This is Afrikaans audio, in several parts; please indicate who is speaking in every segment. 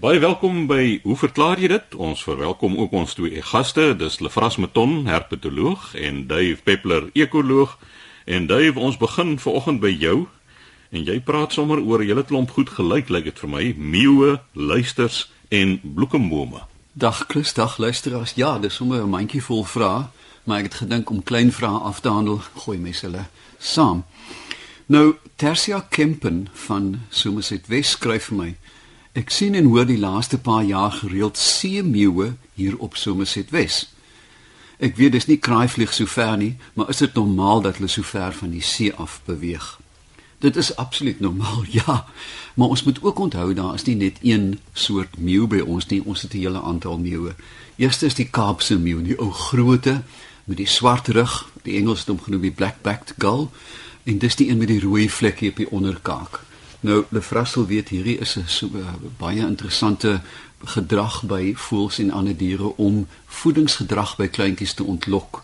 Speaker 1: Baie welkom by Hoe verklaar jy dit? Ons verwelkom ook ons twee gaste, dis Lefras Meton, herpetoloog en Dave Peppler, ekoloog. En Dave, ons begin vanoggend by jou. En jy praat sommer oor 'n hele klomp goed gelyk lyk dit vir my, meeuwe, luisters en bloekombome.
Speaker 2: Dag Chris, dag luisteraars. Ja, dis sommer 'n mandjie vol vrae, maar ek het gedink om klein vrae af te handel, gooi mes hulle saam. Nou, Tersia Kempen van Somerset West skryf vir my. Ek sien en hoor die laaste paar jaar gereeld seemeeuwe hier op Somerset West. Ek weet dis nie kraaivlieg so ver nie, maar is dit normaal dat hulle so ver van die see af beweeg? Dit is absoluut normaal, ja. Maar ons moet ook onthou daar is nie net een soort meeu by ons nie, ons het 'n hele aantal meeuwe. Eerste is die Kaapse meeu, die ou groote met die swart rug, die Engels het hom genoem die black-backed gull, en dis die een met die rooi vlekkie op die onderkaak. Nou, Lefrassel weet hierdie is 'n so, uh, baie interessante gedrag by voëls en ander diere om voedingsgedrag by kleintjies te ontlok.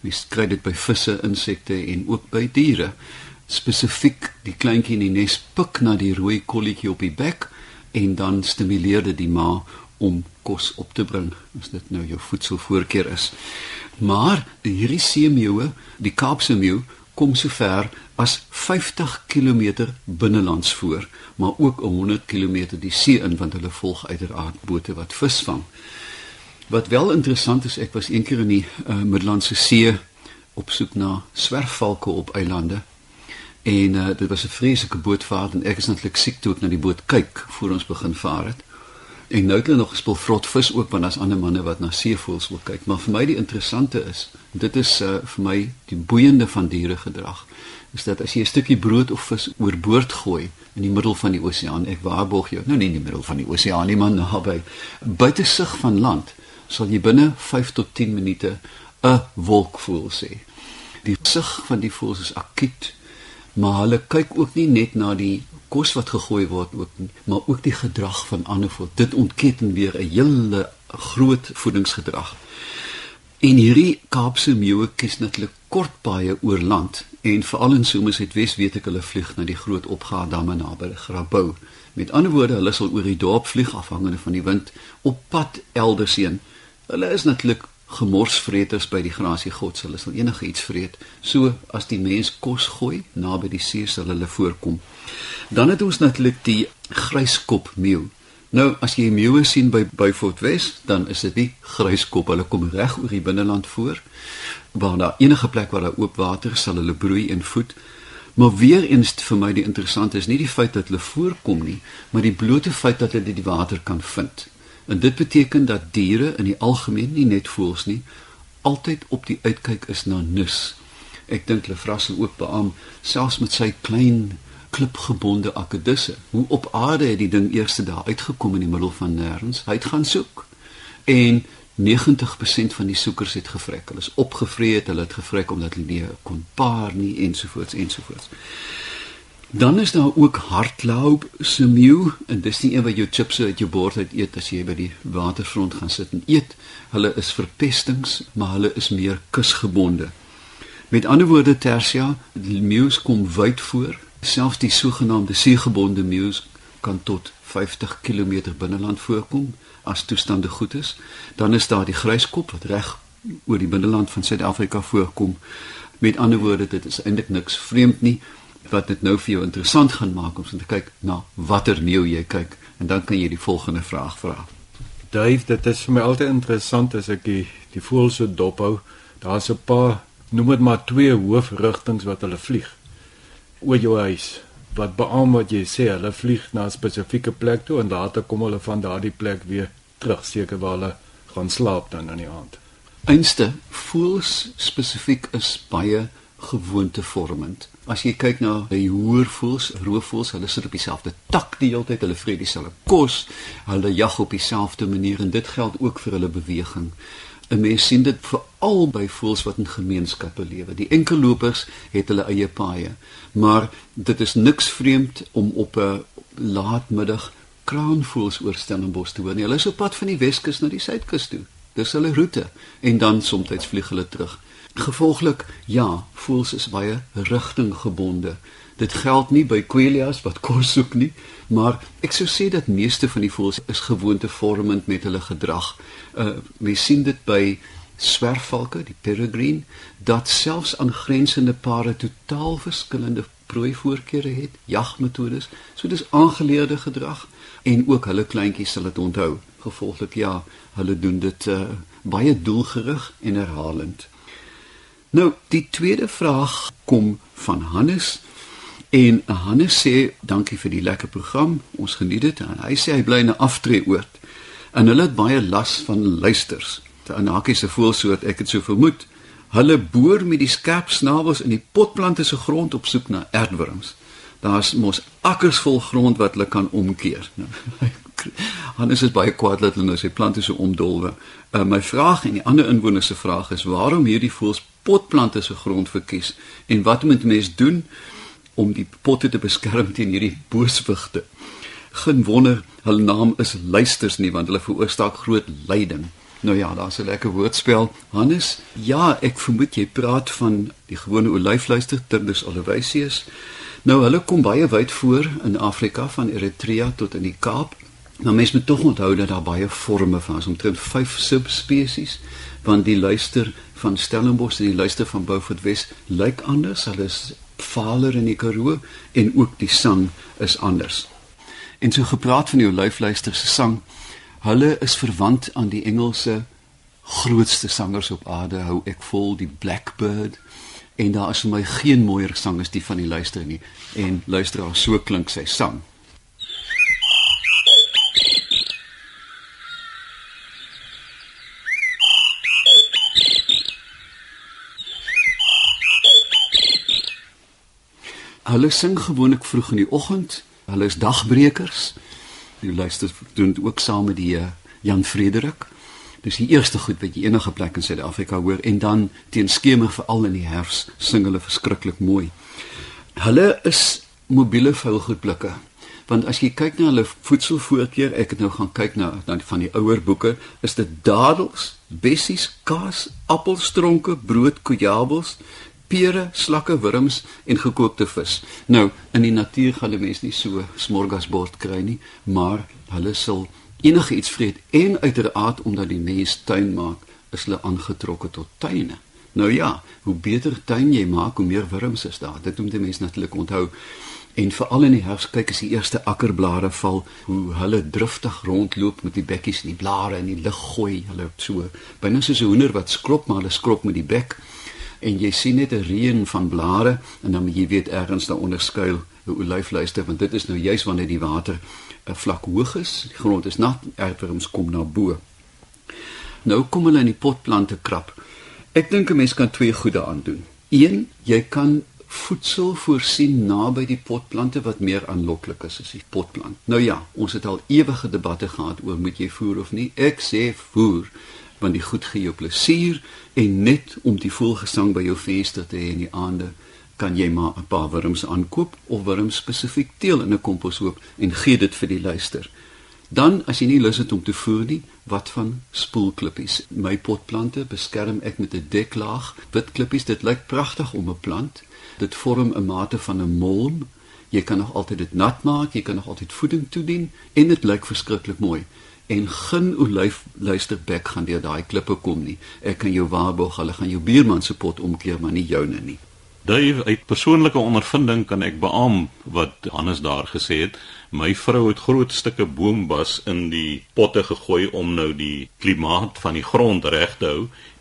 Speaker 2: Mens kry dit by visse, insekte en ook by diere spesifiek die kleintjie in die nes pik na die rooi kolletjie op die bek en dan stimuleer dit die ma om kos op te bring as dit nou jou voedselvoorkeur is. Maar hierdie seemeeue, die Kaapse meeu, kom so ver as 50 km binnelands voor, maar ook 100 km die see in want hulle volg uiteraard bote wat vis vang. Wat wel interessant is, ek was eendag in die uh, Middellandse See op soek na swerfvalke op eilande En uh, dit was 'n vreeslike bootvaart en ek is natuurlik siek toe ek na die boot kyk voor ons begin vaar het. En nou het hulle nog gespil vrot vis ook want daar's ander manne wat na seevoëls wil kyk. Maar vir my die interessante is, dit is uh, vir my die boeiende van diere gedrag. Is dat as jy 'n stukkie brood of vis oorboord gooi in die middel van die oseaan, ek waarborg jou, nou nie in die middel van die oseaan nie, maar naby buite sig van land, sal jy binne 5 tot 10 minute 'n wolkvoël sien. Die sig van die voëls is akuut maar hulle kyk ook nie net na die kos wat gegooi word ook nie, maar ook die gedrag van ander voël. Dit ontketen weer 'n hele groot voedingsgedrag. En hierdie Kaapse meeuwe kies natuurlik kort paaie oor land en veral in Somerset Wes weet ek hulle vlieg na die groot opgaadamme naby Grabouw. Met ander woorde, hulle sal oor die dorp vlieg afhangende van die wind op pad elders heen. Hulle is natuurlik gemorsvreters by die grasie God sal hulle enige iets vreet. So as die mens kos gooi naby die see sal hulle voorkom. Dan het ons natuurlik die gryskop meeu. Nou as jy meeuwe sien by Beaufort West, dan is dit nie gryskop, hulle kom reg oor die binneland voor. Waar daar enige plek waar daar oop water sal hulle broei en voed. Maar weer eens vir my die interessante is nie die feit dat hulle voorkom nie, maar die blote feit dat hulle die water kan vind. En dit beteken dat diere in die algemeen nie net voels nie, altyd op die uitkyk is na nus. Ek dink Lefrasse ook beam selfs met sy klein klipgebonde akedisse. Hoe op aarde het die ding eerste daar uitgekom in die middel van nêrens? Hy het gaan soek. En 90% van die soekers het gevrek. Hulle is opgevreet, hulle het gevrek omdat hulle nie kon paar nie ensovoorts ensovoorts. Dan is daar ook hardloop se meeu en dis die een wat jou chips uit jou bord uit eet as jy by die waterfront gaan sit en eet. Hulle is verpestings, maar hulle is meer kusgebonde. Met ander woorde tersia, die meus kom wyd voor. Selfs die sogenaamde seegebonde meus kan tot 50 km binneland voorkom as toestande goed is. Dan is daar die gryskop wat reg oor die binneland van Suid-Afrika voorkom. Met ander woorde, dit is eintlik niks vreemd nie wat dit nou vir jou interessant gaan maak om te kyk na watter meeu jy kyk en dan kan jy die volgende vraag vra.
Speaker 3: Dave, dit is vir my altyd interessant as ek die die voël so dop hou. Daar's 'n paar noem dit maar twee hoofrigtings wat hulle vlieg oor jou huis. Wat beamoen wat jy sê, hulle vlieg na 'n spesifieke plek toe en later kom hulle van daardie plek weer terug seker waar hulle gaan slaap dan in die aand.
Speaker 2: Einste voëls spesifiek is baie gewoontevormend. As jy kyk na die hoërvoëls, roofvoëls, hulle sit op dieselfde tak die hele tyd, hulle vreet dieselfde kos, hulle jag op dieselfde manier en dit geld ook vir hulle beweging. 'n Mens sien dit veral by voëls wat in gemeenskappe lewe. Die enkellopers het hulle eie paaie, maar dit is niks vreemd om op 'n laatmiddag kraanvoëls oor Stellenbosch te hoor nie. Hulle is op pad van die Weskus na die Suidkus toe. Dis hulle roete en dan soms vlieg hulle terug. Gevolglik, ja, voels is baie rigtinggebonde. Dit geld nie by kwelias wat kos soek nie, maar ek sou sê dat meeste van die voëls is gewoontevormend met hulle gedrag. Uh mens sien dit by swerfvalke, die peregrine, dat selfs aangrensende pare totaal verskillende prooivoorkeure het, jagmetodes. So dis aangeleerde gedrag en ook hulle kleintjies sal dit onthou. Gevolglik ja, hulle doen dit uh, baie doelgerig en herhalend. Nou, die tweede vraag kom van Hannes. En Hannes sê dankie vir die lekker program. Ons geniet dit. En hy sê hy bly in 'n aftreeoord. En hulle het baie las van luisters. 'n Hakie se voelsoort, ek het so vermoed. Hulle boor met die skerp snavels in die potplante se grond op soek na aardwurms. Daar's mos akkers vol grond wat hulle kan omkeer. Nou, Hannes is baie kwaad dat hulle nou sy plante so omdolwe. Uh, my vraag en die ander inwoners se vraag is waarom hierdie voëls potplante se grond verkies en wat moet mense doen om die potte te beskerm teen hierdie booswigte? Geen wonder hulle naam is luisters nie want hulle veroorsaak groot lyding. Nou ja, daar's 'n lekker woordspel. Hannes, ja, ek vermoed jy praat van die gewone olyfluister Turdus olivaceus. Nou hulle kom baie wyd voor in Afrika van Eritrea tot in die Kaap. Nou mens moet tog onthou dat daar baie forme van is, omtrent 5 subspesies, want die luister van Stellenbosch en die luister van Beaufort Wes lyk anders. Hulle is valer in die Karoo en ook die sang is anders. En so gepraat van die olyfluister se sang Hulle is verwant aan die Engelse grootste sangers op aarde, hou ek vol die Blackbird en daar is vir my geen mooier sang as die van die luister nie en luisteraar so klink sy sang. Hulle sing gewoonlik vroeg in die oggend. Hulle is dagbrekers die luister doen dit ook saam met die uh, Jan Frederik. Dis die eerste goed wat jy enige plek in Suid-Afrika hoor en dan teen skemer veral in die herfs sing hulle verskriklik mooi. Hulle is mobiele vuilgoedblikke. Want as jy kyk na hulle voedselvoorkeur, ek het nou gaan kyk na dan van die ouer boeke, is dit dadels, bessies, kaas, appelstronke, brood, kojabels, pere, slakke, wurms en gekookte vis. Nou, in die natuur gaan die mens nie so smorgasbord kry nie, maar hulle sal enige iets vreet en uiteraard omdat die mens tuin maak, is hulle aangetrokke tot tuine. Nou ja, hoe beter tuin jy maak, hoe meer wurms is daar. Dit moet die mens natuurlik onthou. En veral in die herfs kyk as die eerste akkerblare val, hoe hulle driftig rondloop met die bekkies in die blare in die lug gooi. Hulle so binne soos 'n hoender wat skrop, maar hulle skrop met die bek en jy sien net 'n reën van blare en dan jy weet ergens daaronder skuil 'n olyfluister want dit is nou juis wanneer die water 'n uh, vlak hoog is, die grond is nat, erwurms kom na bo. Nou kom hulle in die potplante krap. Ek dink 'n mens kan twee goede aan doen. Een, jy kan voedsel voorsien naby die potplante wat meer aanloklik is as die potplant. Nou ja, ons het al ewige debatte gehad oor moet jy voer of nie. Ek sê voer want die goed gee jou plesier en net om die voelgesang by jou venster te hê in die aande kan jy maar 'n paar wurms aankoop of wurms spesifiek teel in 'n komposhoop en gee dit vir die luister. Dan as jy nie lus het om te voer nie, wat van spoelklippies? My potplante beskerm ek met 'n deklaag. Wit klippies, dit lyk pragtig om 'n plant. Dit vorm 'n mate van 'n molm. Jy kan nog altyd dit nat maak, jy kan nog altyd voeding toedien en dit lyk verskriklik mooi en geen olyf luisterbek gaan deur daai klippe kom nie. Ek kan jou waarborg, hulle gaan jou buurman se pot omkeer, maar nie joune nie.
Speaker 1: Dave, uit persoonlike ondervinding kan ek beamoen wat Hannes daar gesê het. My vrou het groot stukke boombas in die potte gegooi om nou die klimaat van die grond reg te hou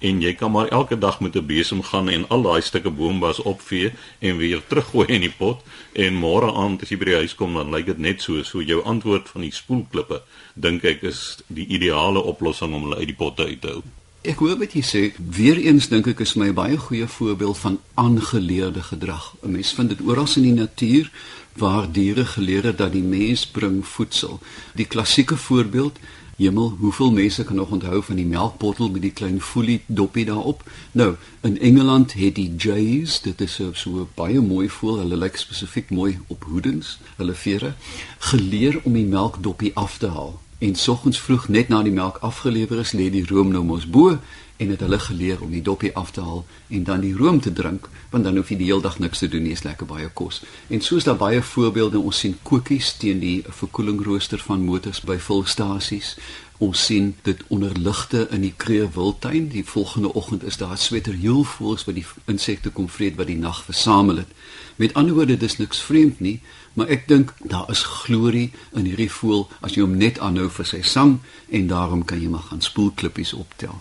Speaker 1: en jy kan maar elke dag met 'n besem gaan en al daai stukke boombas opvee en weer teruggooi in die pot en môre aand as jy by die huis kom dan lyk dit net so so jou antwoord van die spoelklippe dink ek is die ideale oplossing om hulle uit die potte uit te hou.
Speaker 2: Ek hoor wat jy sê. Weereens dink ek is my baie goeie voorbeeld van aangeleerde gedrag. 'n Mens vind dit oral in die natuur waar diere geleer het dat die mens bring voedsel. Die klassieke voorbeeld Hemel, hoeveel mense kan nog onthou van die melkbottel met die klein foelie doppie daarop? Nou, in Engeland het die jays, dit is so, so baie mooi voel, hulle lyk spesifiek mooi op hoedens, hulle vere, geleer om die melkdoppie af te haal En soggens vroeg net na die melk afgelewer is, lê die room nou mos bo en het hulle geleer om die dopie af te haal en dan die room te drink want dan hoef jy die hele dag niks te doen nie, is lekker baie kos. En soos daar baie voorbeelde ons sien koekies teen die verkoelingrooster van motors by volstasies. Ons sien dit onder ligte in die Kreeu Wildtuin. Die volgende oggend is daar sweterjoelvoëls wat die insekte kom vreet wat die nag versamel het. Met ander woorde, dis niks vreemd nie, maar ek dink daar is glorie in hierdie voël as jy hom net aanhou vir sy sang en daarom kan jy maar gaan spoelklippies optel.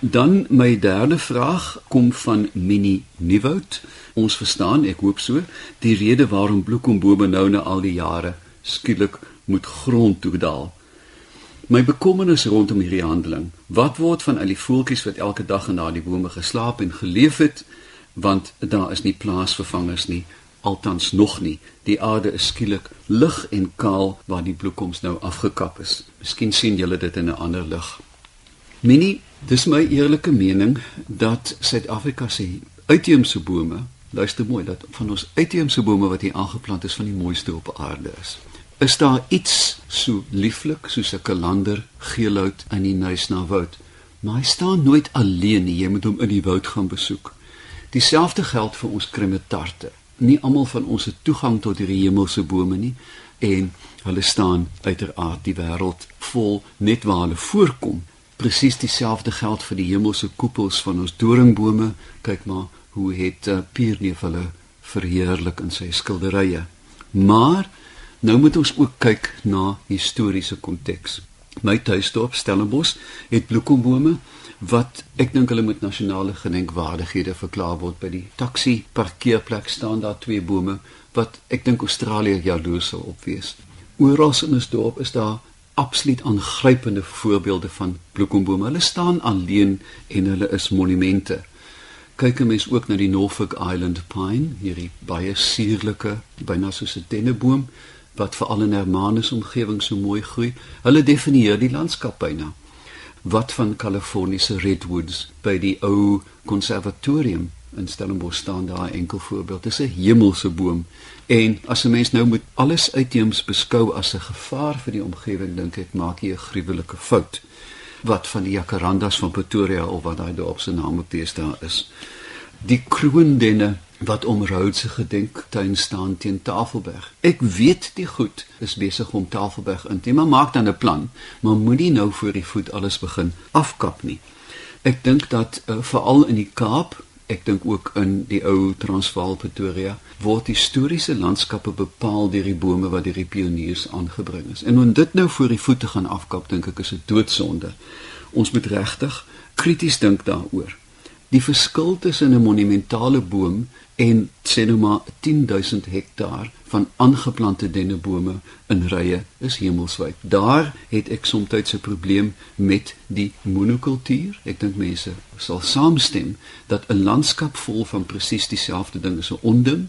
Speaker 2: Dan my derde vraag kom van Minnie Nieuwoud. Ons verstaan, ek hoop so, die rede waarom bloekombome nou na al die jare skielik moet grond toe daal. My bekommernis rondom hierdie handeling. Wat word van al die voeltjies wat elke dag in daardie bome geslaap en geleef het? Want daar is nie plaasvervangers nie, althans nog nie. Die aarde is skielik lig en kaal waar die bloekoms nou afgekap is. Miskien sien julle dit in 'n ander lig. Minnie Dis my eerlike mening dat Suid-Afrika se uitheemse bome, luister mooi, dat van ons uitheemse bome wat hier aangeplant is van die mooiste op aarde is. Is daar iets so lieflik soos 'n kalander geelhout in die Nuisna woud? Maar hy staan nooit alleen nie, jy moet hom in die woud gaan besoek. Dieselfde geld vir ons kremetarte. Nie almal van ons het toegang tot hierdie hemelse bome nie en hulle staan uiteraard die wêreld vol net waar hulle voorkom presies dieselfde geld vir die hemelse koepels van ons doringbome. Kyk maar hoe het uh, Pierneef hulle verheerlik in sy skilderye. Maar nou moet ons ook kyk na historiese konteks. My tuisdorp Stellenbosch het bloekombome wat ek dink hulle moet nasionale gedenkwaardighede verklaar word by die taxi parkeerplek staan daar twee bome wat ek dink Australië jaloers sal opwees. Oral in ons dorp is daar absoluut aangrypende voorbeelde van bloekombome. Hulle staan alleen en hulle is monumente. Kyk 'n mens ook na die Norfolk Island pine, hierdie baie suurlike, byna soos 'n denneboom wat veral in Hermanus omgewing so mooi groei. Hulle definieer die landskap byna. Wat van Kaliforniese redwoods by die ou konservatorium in Stellenbosch staan daar 'n enkel voorbeeld. Dit is 'n hemelse boom. En as 'n mens nou moet alles uitheems beskou as 'n gevaar vir die omgewing, dink ek maak jy 'n gruwelike fout. Wat van die jacarandas van Pretoria of wat daai dorp se naam op tees daar is. Die kroondenne wat om Rhodes gedenktuin staan teen Tafelberg. Ek weet die goed is besig om Tafelberg in te maar maak dan 'n plan, maar moenie nou voor die voet alles begin afkap nie. Ek dink dat uh, veral in die Kaap ek dink ook in die ou Transvaal Pretoria word historiese landskappe bepaal deur die bome wat deur die pioniers aangebring is. En om dit nou voor die voete gaan afkap, dink ek is 'n doodsonde. Ons moet regtig krities dink daaroor. Die verskil tussen 'n monumentale boom en sê nou maar 10000 hektaar van aangeplante dennebome in rye is hemelswyd. Daar het ek soms 'n probleem met die monokultuur. Ek dink mense sal saamstem dat 'n landskap vol van presies dieselfde ding is 'n onding.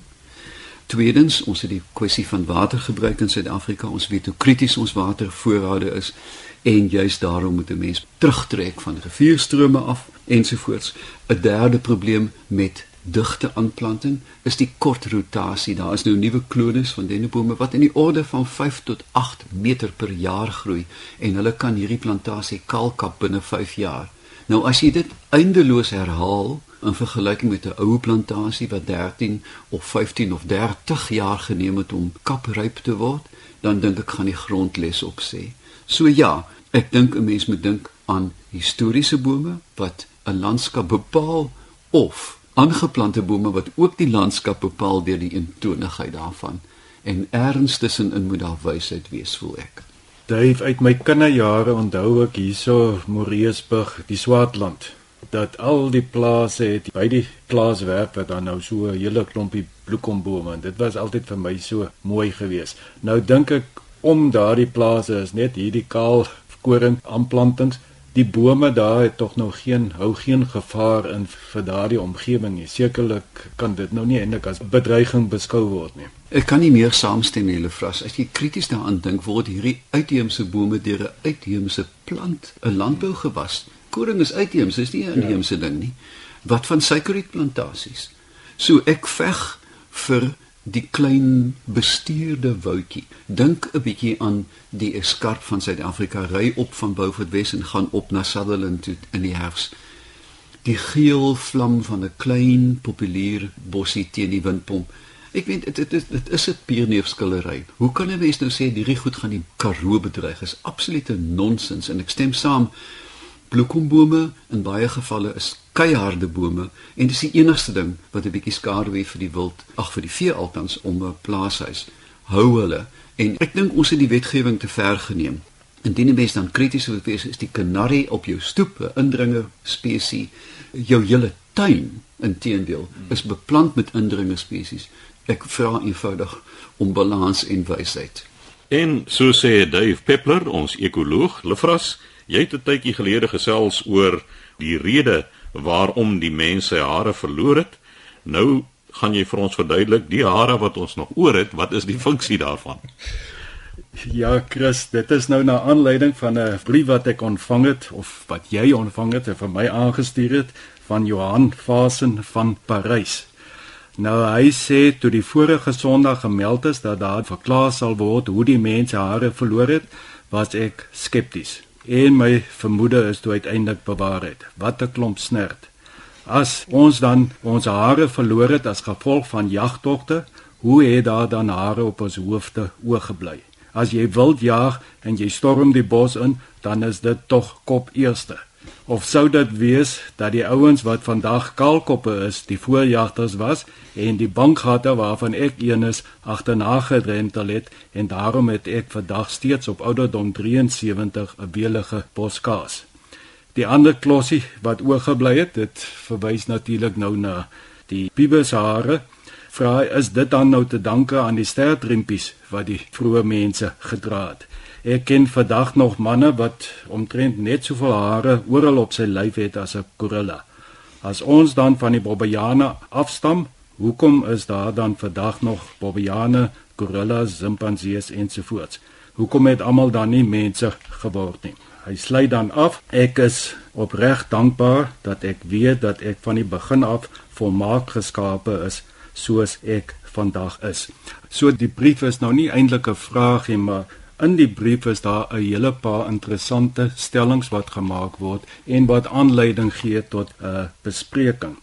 Speaker 2: Tweedens, ons het die kwessie van watergebruik in Suid-Afrika. Ons weet hoe krities ons watervoorrade is en juist daarom moet 'n mens terugtrek van rivierstrome af ensovoorts. 'n Derde probleem met digte aanplanting is die kort rotasie. Daar is nou nuwe klones van dennebome wat in die orde van 5 tot 8 meter per jaar groei en hulle kan hierdie plantasie kalkap binne 5 jaar. Nou as jy dit eindeloos herhaal in vergelyking met 'n ou plantasie wat 13 of 15 of 30 jaar geneem het om kapryp te word, dan dink ek gaan die grond les op sê. So ja, ek dink 'n mens moet dink aan historiese bome wat 'n landskap bepaal of aangeplante bome wat ook die landskap bepaal deur die eentonigheid daarvan en erns tussenin moet daar wysheid wees voel ek.
Speaker 3: Dave uit my kinderjare onthou ek hierso Moreesburg, die Swartland, dat al die plase het by die plaaswerf wat dan nou so 'n hele klompie bloekombome en dit was altyd vir my so mooi geweest. Nou dink ek om daardie plase is net hierdie kaal koring aanplantings die bome daar het tog nog geen hou geen gevaar in vir daardie omgewing nie. Sekerlik kan dit nou nie eintlik as bedreiging beskou word nie.
Speaker 2: Ek kan nie meer saamstem nie, Lefras. As jy krities daaraan dink, word hierdie uitheemse bome deur 'n uitheemse plant, 'n landbougewas. Koring is uitheems, is nie 'n inheemse ja. ding nie. Wat van suikerrietplantasies? So ek veg vir die klein bestuurde woutjie. Dink 'n bietjie aan die eskarp van Suid-Afrika ry op van Beaufort Wes en gaan op na Sutherland toe in die herfs. Die geel vlam van 'n klein populier bossie teen die windpomp. Ek weet dit dit dit is 'n pierneefskillery. Hoe kan 'n mens nou sê hierdie goed gaan die Karoo bedreig? Is absolute nonsens en ek stem saam. Bloekombome in baie gevalle is keiharde bome en dis die enigste ding wat 'n bietjie skade wie vir die wild, ag vir die vee altans om 'n plaashuis hou hulle. En ek dink ons het die wetgewing te ver geneem. Indien 'n mens dan krities wil wees, is die kanarie op jou stoep 'n indringer spesies. Jou hele tuin inteendeel is beplant met indringer spesies. Ek vra eenvoudig om balans en wysheid.
Speaker 1: En so sê Dave Peppler, ons ekoloog, Lefras, jy het 'n tydjie gelede gesels oor die rede waarom die mense hare verloor het. Nou gaan jy vir ons verduidelik die hare wat ons nog oor het, wat is die funksie daarvan?
Speaker 3: Ja, Chris, dit is nou na aanleiding van 'n brief wat ek ontvang het of wat jy ontvang het en vir my aangestuur het van Johan Fasen van Parys. Nou hy sê toe die vorige Sondag gemeld is dat daar verklaar sal word hoe die mense hare verloor het, was ek skepties. En my vermoede is toe uiteindelik bewaar het. Wat 'n klomp snert. As ons dan ons hare verloor het as gevolg van jagtogte, hoe het daar dan hare op ons hoofde oorgebly? As jy wild jag en jy storm die bos in, dan is dit tog kop eerste. Of sou dit wees dat die ouens wat vandag kaalkoppe is, die voorjagters was en die bankgate waarvan ek een is agterna gedrentel het en daarom het ek vandag steeds op ouderdom 73 'n welige boskaas. Die ander klossie wat oorgebly het, dit verwys natuurlik nou na die pibeshare. Vra is dit dan nou te danke aan die stertrempies wat die vroeë mense gedra het. Ek ken vandag nog manne wat omtrent net soveel hare oral op sy lyf het as 'n gorilla. As ons dan van die Bobbejane afstam, hoekom is daar dan vandag nog Bobbejane, gorillas, simpansees ensovoorts? Hoekom het almal dan nie mense geword nie? Hy sluit dan af: Ek is opreg dankbaar dat ek weet dat ek van die begin af volmaak geskape is soos ek vandag is. So die brief is nou nie eintlik 'n vraag nie, maar In die brief is daar 'n hele paar interessante stellings wat gemaak word en wat aanleiding gee tot 'n bespreking.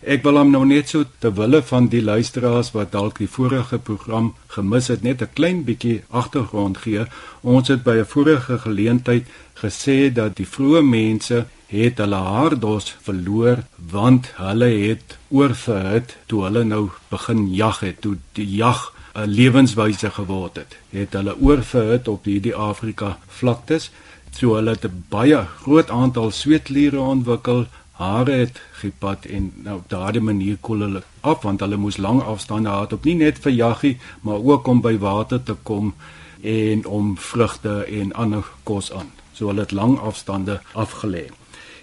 Speaker 3: Ek wil hom nou net so te wille van die luisteraars wat dalk die vorige program gemis het net 'n klein bietjie agtergrond gee. Ons het by 'n vorige geleentheid gesê dat die vroeë mense het hulle haardos verloor want hulle het oorverhit toe hulle nou begin jag het, toe die jag 'n lewenswyse geword het. Het hulle oorverhit op hierdie Afrika vlaktes, so hulle het 'n baie groot aantal sweetliere ontwikkel, hare het gepad en nou op daardie manier koel hulle af want hulle moes lang afstande gehad op nie net vir jaggie, maar ook om by water te kom en om vrugte en ander kos aan. So hulle het lang afstande afgelê.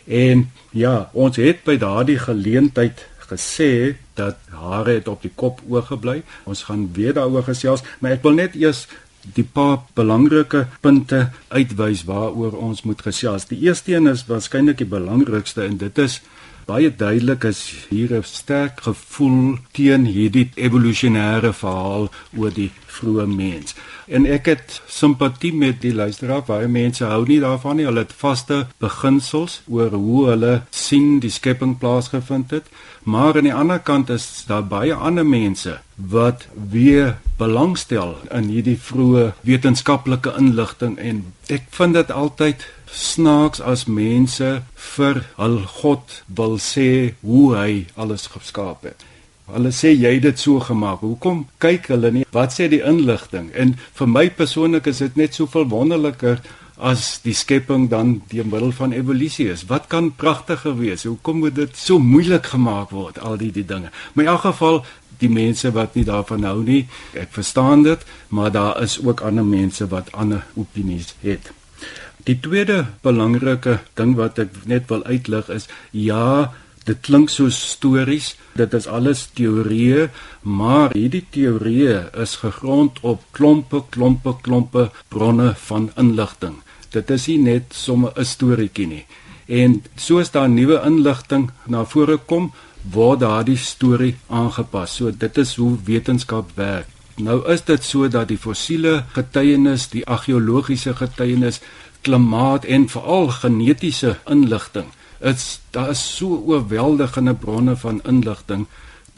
Speaker 3: En ja, ons het by daardie geleentheid gesê dat hare het op die kop oorgebly. Ons gaan weer daaroor gesels, maar ek wil net eers die paar belangrike punte uitwys waaroor ons moet gesels. Die eerste een is waarskynlik die belangrikste en dit is baie duidelik is hier 'n sterk gevoel teen hierdie evolusionêre verhaal oor die vroeë mens. En ek het simpatie met die luisteraar, baie mense hou nie daarvan nie. Hulle het vaste beginsels oor hoe hulle sien die skepping plaasgevind het. Maar aan die ander kant is daar baie ander mense wat weer belangstel in hierdie vroeë wetenskaplike inligting en ek vind dit altyd snaaks as mense vir hul God wil sê hoe hy alles geskaap het. Hulle sê jy het dit so gemaak. Hoekom kyk hulle nie wat sê die inligting? En vir my persoonlik is dit net soveel wonderliker as die skepping dan deur middel van evolusie is. Wat kan pragtiger wees? Hoekom moet dit so moeilik gemaak word al die die dinge? Maar in elk geval die mense wat nie daarvan hou nie, ek verstaan dit, maar daar is ook ander mense wat ander opinies het. Die tweede belangrike ding wat ek net wil uitlig is ja, dit klink so stories, dit is alles teorieë, maar hierdie teorieë is gegrond op klompe klompe klompe bronne van inligting dit is nie net sommer 'n storieetjie nie. En soos daar nuwe inligting na vore kom, word daardie storie aangepas. So dit is hoe wetenskap werk. Nou is dit so dat die fossiele getuienis, die argeologiese getuienis, klimaat en veral genetiese inligting, is daar is so oorweldigende bronne van inligting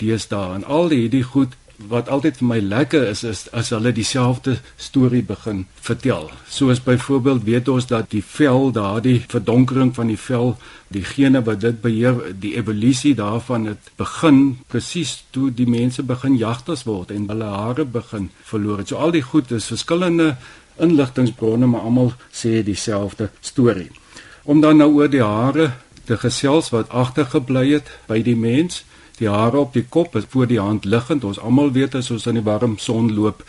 Speaker 3: deesdae en al hierdie goed wat altyd vir my lekker is is as hulle dieselfde storie begin vertel. Soos byvoorbeeld weet ons dat die vel, daardie verdonkering van die vel, diegene wat dit beheer, die evolusie daarvan het begin presies toe die mense begin jagters word en hulle hare begin verloor. So al die goed is verskillende inligtingbronne, maar almal sê dieselfde storie. Om dan nou oor die hare te gesels wat agtergebly het by die mens die hare op die kop is voor die hand liggend. Ons almal weet as ons in die warm son loop,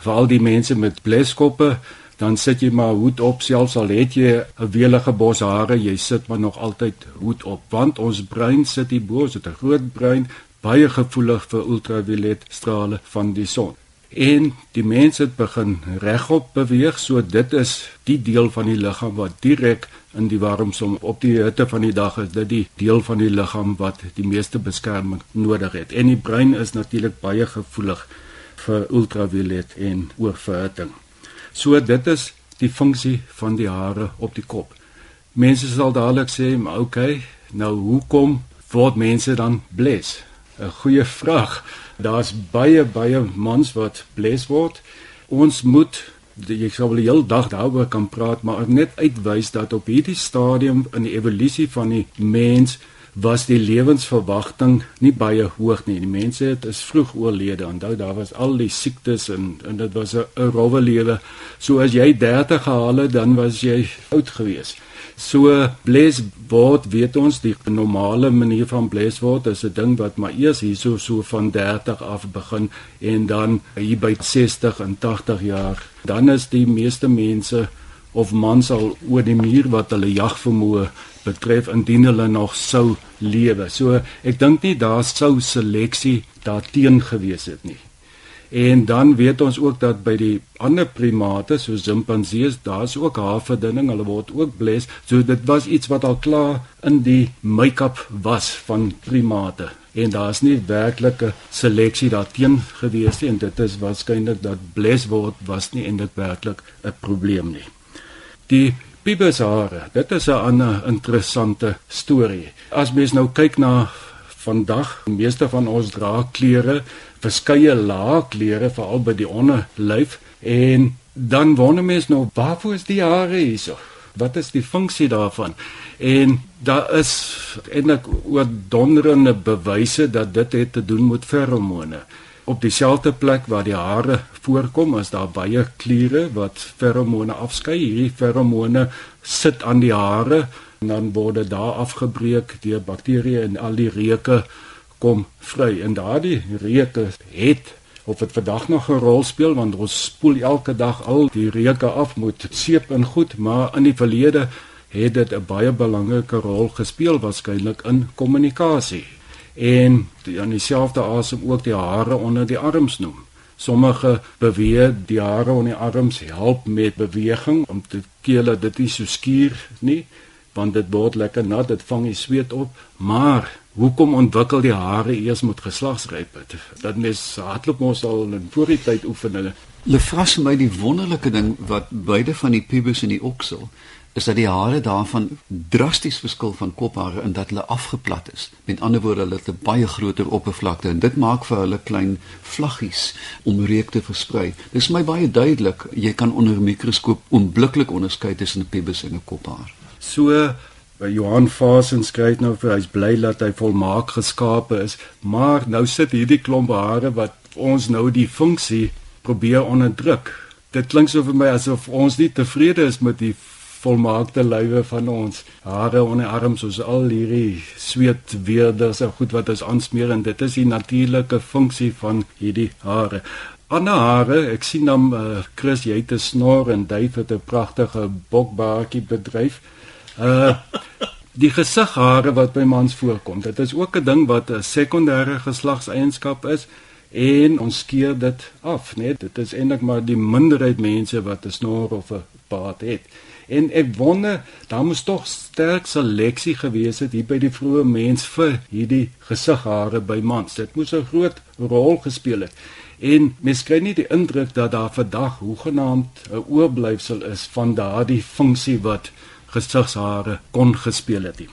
Speaker 3: veral die mense met bleskoppe, dan sit jy maar hoed op selfs al het jy 'n welige bos hare, jy sit maar nog altyd hoed op want ons brein sit hier bo, ons het 'n groot brein, baie gevoelig vir ultraviolet strale van die son en die mens het begin regop beweeg so dit is die deel van die liggaam wat direk in die warmsom op die hitte van die dag is dit die deel van die liggaam wat die meeste beskerming nodig het. En die brein is natuurlik baie gevoelig vir ultraviolet en oorverhitting. So dit is die funksie van die hare op die kop. Mense sal dadelik sê maar okay nou hoekom word mense dan bles? 'n goeie vraag Daar's baie baie mans wat bles word. Ons moet jy sou wel die hele dag daaroor kan praat, maar net uitwys dat op hierdie stadium in die evolusie van die mens was die lewensverwagting nie baie hoog nie. Die mense het is vroeg oorlede. Onthou daar was al die siektes en en dit was 'n rowwe lewe. So as jy 30 gehaal het, dan was jy oud geweest. So bles word weet ons die normale manier van bles word is 'n ding wat maar eers hierso so van 30 af begin en dan hier by 60 en 80 jaar dan is die meeste mense of mans al oor die muur wat hulle jagvermoë betref indien hulle nog sou lewe. So ek dink nie daar sou seleksie daarteen gewees het nie. En dan weet ons ook dat by die ander primate soos simpansees, daar's ook haarverdunning, hulle word ook bles. So dit was iets wat al klaar in die make-up was van primate. En daar's nie werklike seleksie daarteen gewees nie en dit is waarskynlik dat bles word was nie dit werklik 'n probleem nie. Die pubeshare, dit is 'n ander interessante storie. As mens nou kyk na vandag, meeste van ons dra klere verskeie lae klere veral by die onderlyf en dan wonder mens nou waarvoor is die hare hierso? Wat is die funksie daarvan? En daar is eintlik oor donderende bewyse dat dit het te doen met feromone. Op dieselfde plek waar die hare voorkom, is daar baie kliere wat feromone afskei. Hierdie feromone sit aan die hare en dan word dit daar afgebreek deur bakterieë en al die reuke kom vry. En daardie reuke het of dit vandag nog 'n rol speel want ons spoel elke dag al die reuke af met seep en goed maar in die verlede het dit 'n baie belangrike rol gespeel waarskynlik in kommunikasie en aan dieselfde asem ook die hare onder die arms noem. Sommige beweeg die hare onder die arms help met beweging om te keer dat dit nie so skuur nie want dit word lekker nat dit vang die sweet op maar Hoekom ontwikkel die hare eers met geslagsryp? Dat mens hardloop mos al in voor die tyd oefen hulle.
Speaker 2: Hulle vras my die wonderlike ding wat beide van die pubis en die oksel is dat die hare daarvan drasties verskil van kophare in dat hulle afgeplat is. Met ander woorde, hulle het 'n baie groter oppervlakte en dit maak vir hulle klein vlaggies om reuk te versprei. Dit is my baie duidelik, jy kan onder 'n mikroskoop onmiddellik onderskei tussen 'n pubis en 'n kophaar.
Speaker 3: So Johan Fasen skryf nou vir hy's bly dat hy volmaak geskape is, maar nou sit hierdie klomp hare wat ons nou die funksie probeer onderdruk. Dit klink so vir my asof ons nie tevrede is met die volmaakte lywe van ons hare onder arms soos al hierdie sweet weerders en goed wat ons aansmeer en dit is die natuurlike funksie van hierdie hare. Ander hare, ek sien dan uh, Chris jy het 'n snor en het 'n pragtige bokbaartjie bedryf. Uh die gesighare wat by mans voorkom. Dit is ook 'n ding wat 'n sekondêre geslagseienskap is en ons skeer dit af, né? Dit is eintlik maar die minderheid mense wat 'n snor of 'n baard het. En ek wonder, daar moes tog sterk seleksie gewees het hier by die vroeë mens vir hierdie gesighare by mans. Dit moes 'n groot rol gespeel het. En mens kry nie die indruk dat daar vandag hoegenaamd 'n oorblyfsel is van daardie funksie wat gesigshare kon gespeel het nie.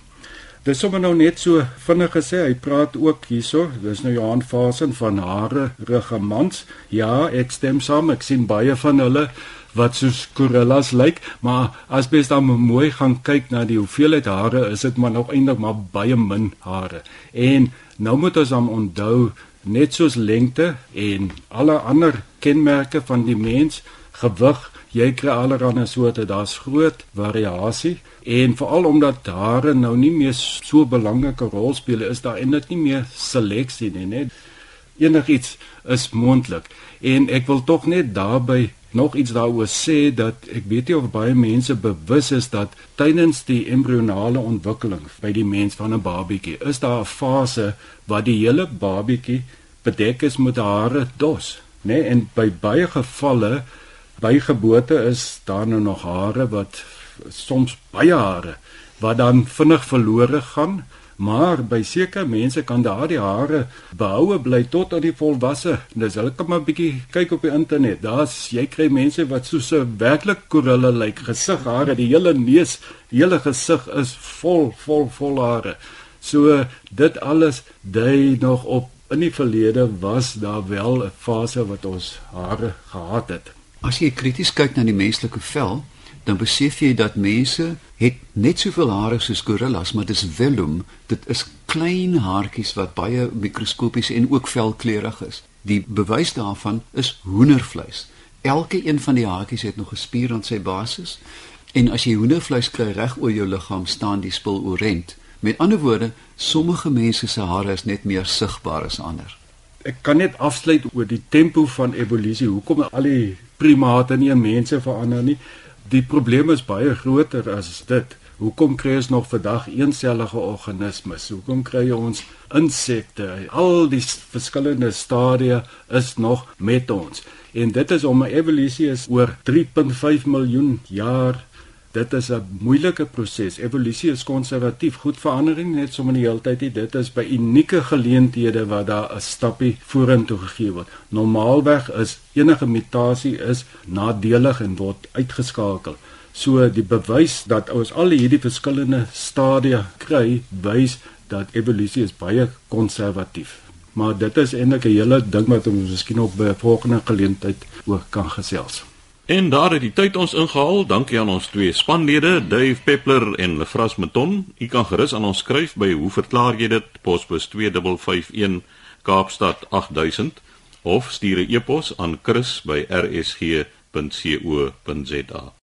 Speaker 3: Dis sommer nou net so vinnig gesê, hy praat ook hierso, dis nou Johan Fasen van hare regemants. Ja, ek stem saam, ek sien baie van hulle wat soos gorillas lyk, maar as bes dan mooi gaan kyk na die hoeveelheid hare, is dit maar nog eintlik maar baie min hare. En nou moet ons dan onthou net soos lengte en alle ander kenmerke van die mens, gewig, jy kry allerlei soorte, daar's groot variasie En veral omdat hare nou nie meer so belangrike rol speel is daar en dit nie meer seleksie nie, net enigiets is moontlik. En ek wil tog net daarby nog iets daaroor sê dat ek weet nie of baie mense bewus is dat tydens die embrionale ontwikkeling by die mens van 'n babietjie is daar 'n fase waar die hele babietjie bedek is met hare dos, né? Nee? En by baie gevalle by geboorte is daar nou nog hare wat soms baie hare wat dan vinnig verlore gaan, maar by sekere mense kan daardie hare behoue bly tot aan die volwasse. Dis hulle kan maar bietjie kyk op die internet. Daar's jy kry mense wat soos 'n werklik korille lyk, like, gesighare, die hele neus, die hele gesig is vol vol vol hare. So dit alles dui nog op in die verlede was daar wel 'n fase wat ons hare gehad het.
Speaker 2: As jy krities kyk na die menslike vel, dan besef jy dat mense het net soveel hare soos gorillas, maar dis velum, dit is klein haartjies wat baie mikroskopies en ook velkleurig is. Die bewys daarvan is hoendervleis. Elke een van die haartjies het nog 'n spier aan sy basis. En as jy hoendervleis kry reg oor jou liggaam, staan die spul orent. Met ander woorde, sommige mense se hare is net meer sigbaar as ander.
Speaker 3: Ek kan net afsluit oor die tempo van evolusie. Hoekom al die primate nie mense verander nie? Die probleem is baie groter as dit. Hoekom kry ons nog vandag eensellige organismes? Hoekom kry ons insekte? Al die verskillende stadia is nog met ons. En dit is om 'n evolusie is oor 3.5 miljoen jaar dit is 'n moeilike proses. Evolusie is konservatief. Goed verandering net sommer die hele tyd. Dit is by unieke geleenthede waar daar 'n stappie vorentoe gegee word. Normaalweg is enige mutasie is nadelig en word uitgeskakel. So die bewys dat ons al hierdie verskillende stadia kry, wys dat evolusie is baie konservatief. Maar dit is eintlik 'n hele ding wat ons miskien op 'n volgende geleentheid ook kan gesels.
Speaker 1: En daar het die tyd ons ingehaal. Dankie aan ons twee spanlede, Dave Peppler en Lefras Meton. U kan gerus aan ons skryf by hoe verklaar jy dit? Posbus 2551 Kaapstad 8000 of stuur 'n e-pos aan chris@rsg.co.za.